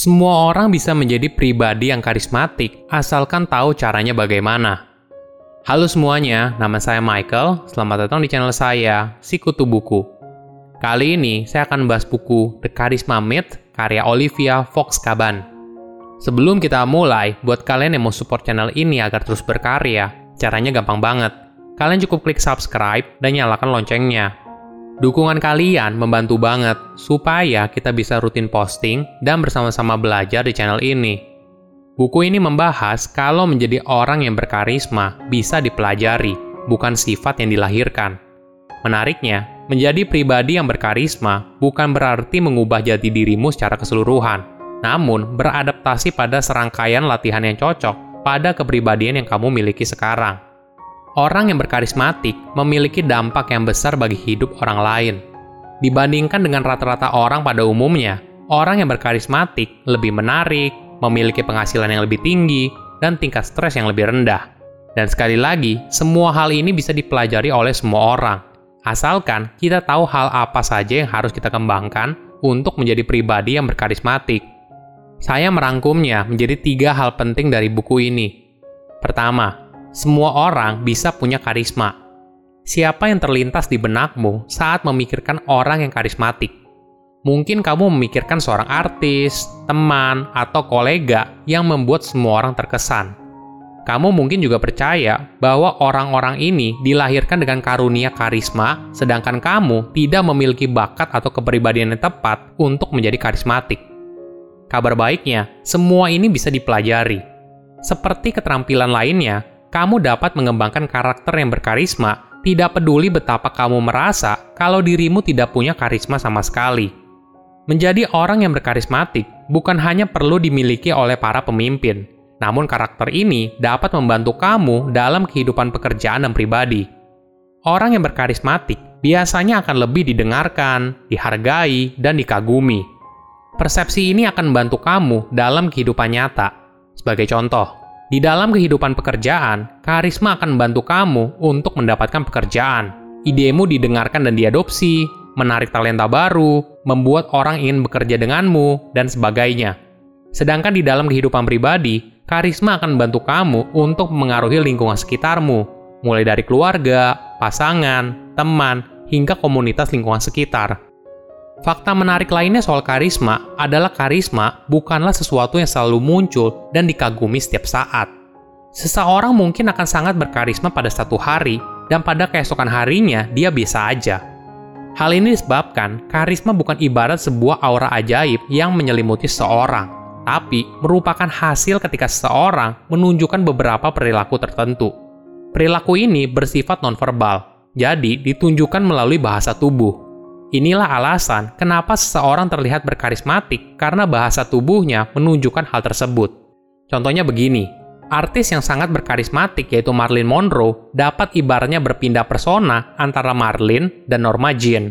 Semua orang bisa menjadi pribadi yang karismatik asalkan tahu caranya bagaimana. Halo semuanya, nama saya Michael. Selamat datang di channel saya, Sikutu Buku. Kali ini saya akan membahas buku The Charisma Myth karya Olivia Fox Caban. Sebelum kita mulai, buat kalian yang mau support channel ini agar terus berkarya, caranya gampang banget. Kalian cukup klik subscribe dan nyalakan loncengnya Dukungan kalian membantu banget supaya kita bisa rutin posting dan bersama-sama belajar di channel ini. Buku ini membahas kalau menjadi orang yang berkarisma bisa dipelajari, bukan sifat yang dilahirkan. Menariknya, menjadi pribadi yang berkarisma bukan berarti mengubah jati dirimu secara keseluruhan, namun beradaptasi pada serangkaian latihan yang cocok pada kepribadian yang kamu miliki sekarang. Orang yang berkarismatik memiliki dampak yang besar bagi hidup orang lain. Dibandingkan dengan rata-rata orang pada umumnya, orang yang berkarismatik lebih menarik, memiliki penghasilan yang lebih tinggi, dan tingkat stres yang lebih rendah. Dan sekali lagi, semua hal ini bisa dipelajari oleh semua orang. Asalkan kita tahu hal apa saja yang harus kita kembangkan untuk menjadi pribadi yang berkarismatik. Saya merangkumnya menjadi tiga hal penting dari buku ini. Pertama, semua orang bisa punya karisma. Siapa yang terlintas di benakmu saat memikirkan orang yang karismatik? Mungkin kamu memikirkan seorang artis, teman, atau kolega yang membuat semua orang terkesan. Kamu mungkin juga percaya bahwa orang-orang ini dilahirkan dengan karunia karisma, sedangkan kamu tidak memiliki bakat atau kepribadian yang tepat untuk menjadi karismatik. Kabar baiknya, semua ini bisa dipelajari. Seperti keterampilan lainnya, kamu dapat mengembangkan karakter yang berkarisma, tidak peduli betapa kamu merasa kalau dirimu tidak punya karisma sama sekali. Menjadi orang yang berkarismatik bukan hanya perlu dimiliki oleh para pemimpin, namun karakter ini dapat membantu kamu dalam kehidupan pekerjaan dan pribadi. Orang yang berkarismatik biasanya akan lebih didengarkan, dihargai, dan dikagumi. Persepsi ini akan membantu kamu dalam kehidupan nyata. Sebagai contoh, di dalam kehidupan pekerjaan, karisma akan membantu kamu untuk mendapatkan pekerjaan. Idemu didengarkan dan diadopsi, menarik talenta baru, membuat orang ingin bekerja denganmu, dan sebagainya. Sedangkan di dalam kehidupan pribadi, karisma akan membantu kamu untuk mengaruhi lingkungan sekitarmu, mulai dari keluarga, pasangan, teman, hingga komunitas lingkungan sekitar. Fakta menarik lainnya soal karisma adalah karisma bukanlah sesuatu yang selalu muncul dan dikagumi setiap saat. Seseorang mungkin akan sangat berkarisma pada satu hari, dan pada keesokan harinya dia biasa aja. Hal ini disebabkan karisma bukan ibarat sebuah aura ajaib yang menyelimuti seseorang, tapi merupakan hasil ketika seseorang menunjukkan beberapa perilaku tertentu. Perilaku ini bersifat nonverbal, jadi ditunjukkan melalui bahasa tubuh. Inilah alasan kenapa seseorang terlihat berkarismatik karena bahasa tubuhnya menunjukkan hal tersebut. Contohnya begini, artis yang sangat berkarismatik yaitu Marilyn Monroe dapat ibaratnya berpindah persona antara Marilyn dan Norma Jean.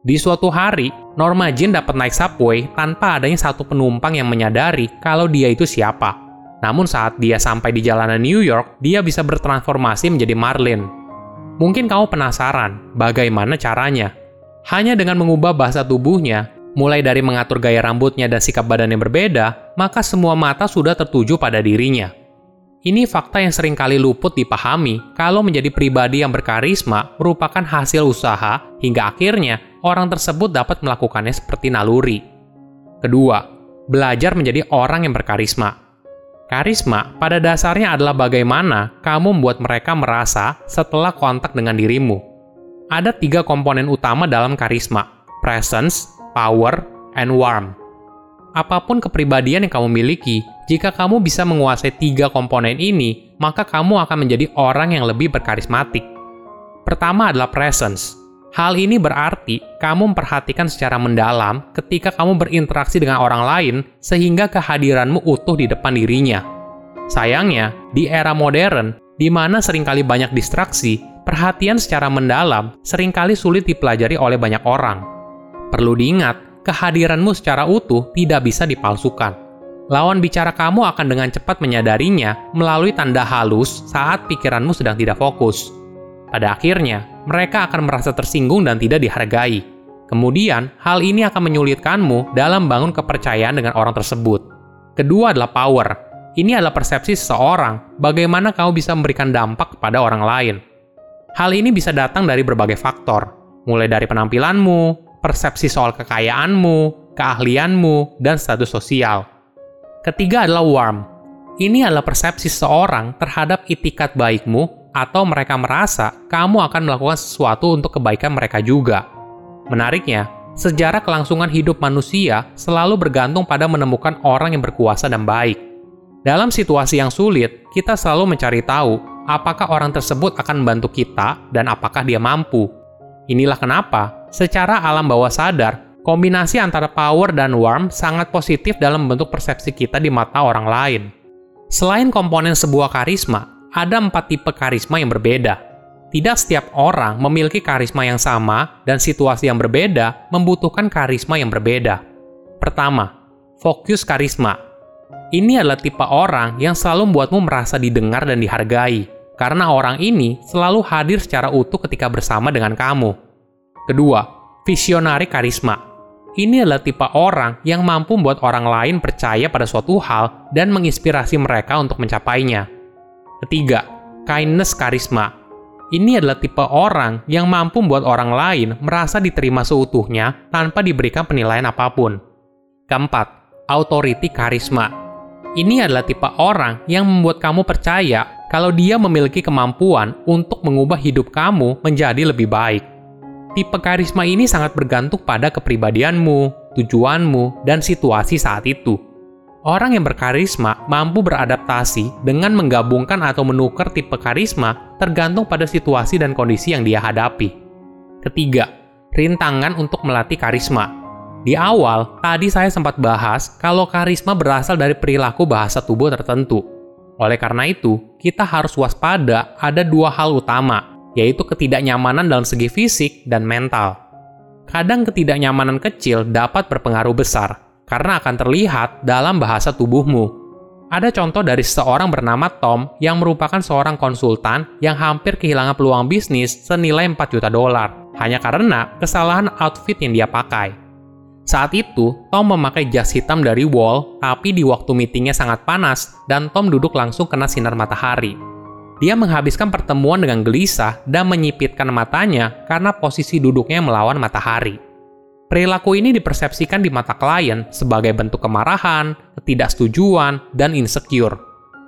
Di suatu hari, Norma Jean dapat naik subway tanpa adanya satu penumpang yang menyadari kalau dia itu siapa. Namun saat dia sampai di jalanan New York, dia bisa bertransformasi menjadi Marilyn. Mungkin kamu penasaran bagaimana caranya? Hanya dengan mengubah bahasa tubuhnya, mulai dari mengatur gaya rambutnya dan sikap badan yang berbeda, maka semua mata sudah tertuju pada dirinya. Ini fakta yang sering kali luput dipahami kalau menjadi pribadi yang berkarisma merupakan hasil usaha hingga akhirnya orang tersebut dapat melakukannya seperti naluri. Kedua, belajar menjadi orang yang berkarisma. Karisma pada dasarnya adalah bagaimana kamu membuat mereka merasa setelah kontak dengan dirimu ada tiga komponen utama dalam karisma, presence, power, and warmth. Apa pun kepribadian yang kamu miliki, jika kamu bisa menguasai tiga komponen ini, maka kamu akan menjadi orang yang lebih berkarismatik. Pertama adalah presence. Hal ini berarti kamu memperhatikan secara mendalam ketika kamu berinteraksi dengan orang lain sehingga kehadiranmu utuh di depan dirinya. Sayangnya, di era modern, di mana sering kali banyak distraksi, perhatian secara mendalam sering kali sulit dipelajari oleh banyak orang. Perlu diingat, kehadiranmu secara utuh tidak bisa dipalsukan. Lawan bicara kamu akan dengan cepat menyadarinya melalui tanda halus saat pikiranmu sedang tidak fokus. Pada akhirnya, mereka akan merasa tersinggung dan tidak dihargai. Kemudian, hal ini akan menyulitkanmu dalam bangun kepercayaan dengan orang tersebut. Kedua adalah power. Ini adalah persepsi seseorang, bagaimana kau bisa memberikan dampak kepada orang lain. Hal ini bisa datang dari berbagai faktor, mulai dari penampilanmu, persepsi soal kekayaanmu, keahlianmu, dan status sosial. Ketiga adalah warm. Ini adalah persepsi seseorang terhadap itikat baikmu atau mereka merasa kamu akan melakukan sesuatu untuk kebaikan mereka juga. Menariknya, sejarah kelangsungan hidup manusia selalu bergantung pada menemukan orang yang berkuasa dan baik. Dalam situasi yang sulit, kita selalu mencari tahu apakah orang tersebut akan membantu kita dan apakah dia mampu. Inilah kenapa, secara alam bawah sadar, kombinasi antara power dan warm sangat positif dalam membentuk persepsi kita di mata orang lain. Selain komponen sebuah karisma, ada empat tipe karisma yang berbeda. Tidak setiap orang memiliki karisma yang sama, dan situasi yang berbeda membutuhkan karisma yang berbeda. Pertama, fokus karisma ini adalah tipe orang yang selalu membuatmu merasa didengar dan dihargai, karena orang ini selalu hadir secara utuh ketika bersama dengan kamu. Kedua, visionari karisma. Ini adalah tipe orang yang mampu membuat orang lain percaya pada suatu hal dan menginspirasi mereka untuk mencapainya. Ketiga, kindness karisma. Ini adalah tipe orang yang mampu membuat orang lain merasa diterima seutuhnya tanpa diberikan penilaian apa pun. Keempat, authority karisma ini adalah tipe orang yang membuat kamu percaya kalau dia memiliki kemampuan untuk mengubah hidup kamu menjadi lebih baik. Tipe karisma ini sangat bergantung pada kepribadianmu, tujuanmu, dan situasi saat itu. Orang yang berkarisma mampu beradaptasi dengan menggabungkan atau menukar tipe karisma tergantung pada situasi dan kondisi yang dia hadapi. Ketiga, rintangan untuk melatih karisma. Di awal, tadi saya sempat bahas kalau karisma berasal dari perilaku bahasa tubuh tertentu. Oleh karena itu, kita harus waspada ada dua hal utama, yaitu ketidaknyamanan dalam segi fisik dan mental. Kadang ketidaknyamanan kecil dapat berpengaruh besar, karena akan terlihat dalam bahasa tubuhmu. Ada contoh dari seseorang bernama Tom yang merupakan seorang konsultan yang hampir kehilangan peluang bisnis senilai 4 juta dolar, hanya karena kesalahan outfit yang dia pakai. Saat itu, Tom memakai jas hitam dari Wall, tapi di waktu meetingnya sangat panas, dan Tom duduk langsung kena sinar matahari. Dia menghabiskan pertemuan dengan gelisah dan menyipitkan matanya karena posisi duduknya melawan matahari. Perilaku ini dipersepsikan di mata klien sebagai bentuk kemarahan, ketidaksetujuan, dan insecure.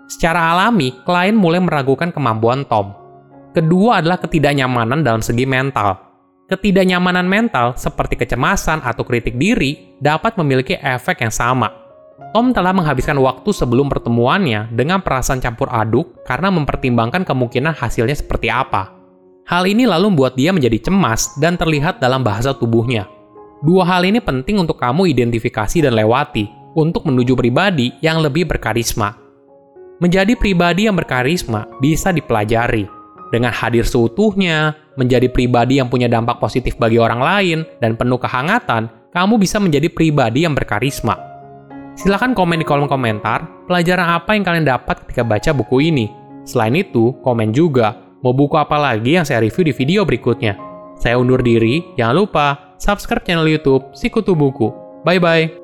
Secara alami, klien mulai meragukan kemampuan Tom. Kedua adalah ketidaknyamanan dalam segi mental ketidaknyamanan mental seperti kecemasan atau kritik diri dapat memiliki efek yang sama. Tom telah menghabiskan waktu sebelum pertemuannya dengan perasaan campur aduk karena mempertimbangkan kemungkinan hasilnya seperti apa. Hal ini lalu membuat dia menjadi cemas dan terlihat dalam bahasa tubuhnya. Dua hal ini penting untuk kamu identifikasi dan lewati untuk menuju pribadi yang lebih berkarisma. Menjadi pribadi yang berkarisma bisa dipelajari dengan hadir seutuhnya, menjadi pribadi yang punya dampak positif bagi orang lain, dan penuh kehangatan, kamu bisa menjadi pribadi yang berkarisma. Silahkan komen di kolom komentar, pelajaran apa yang kalian dapat ketika baca buku ini. Selain itu, komen juga, mau buku apa lagi yang saya review di video berikutnya. Saya undur diri, jangan lupa subscribe channel YouTube Sikutu Buku. Bye-bye.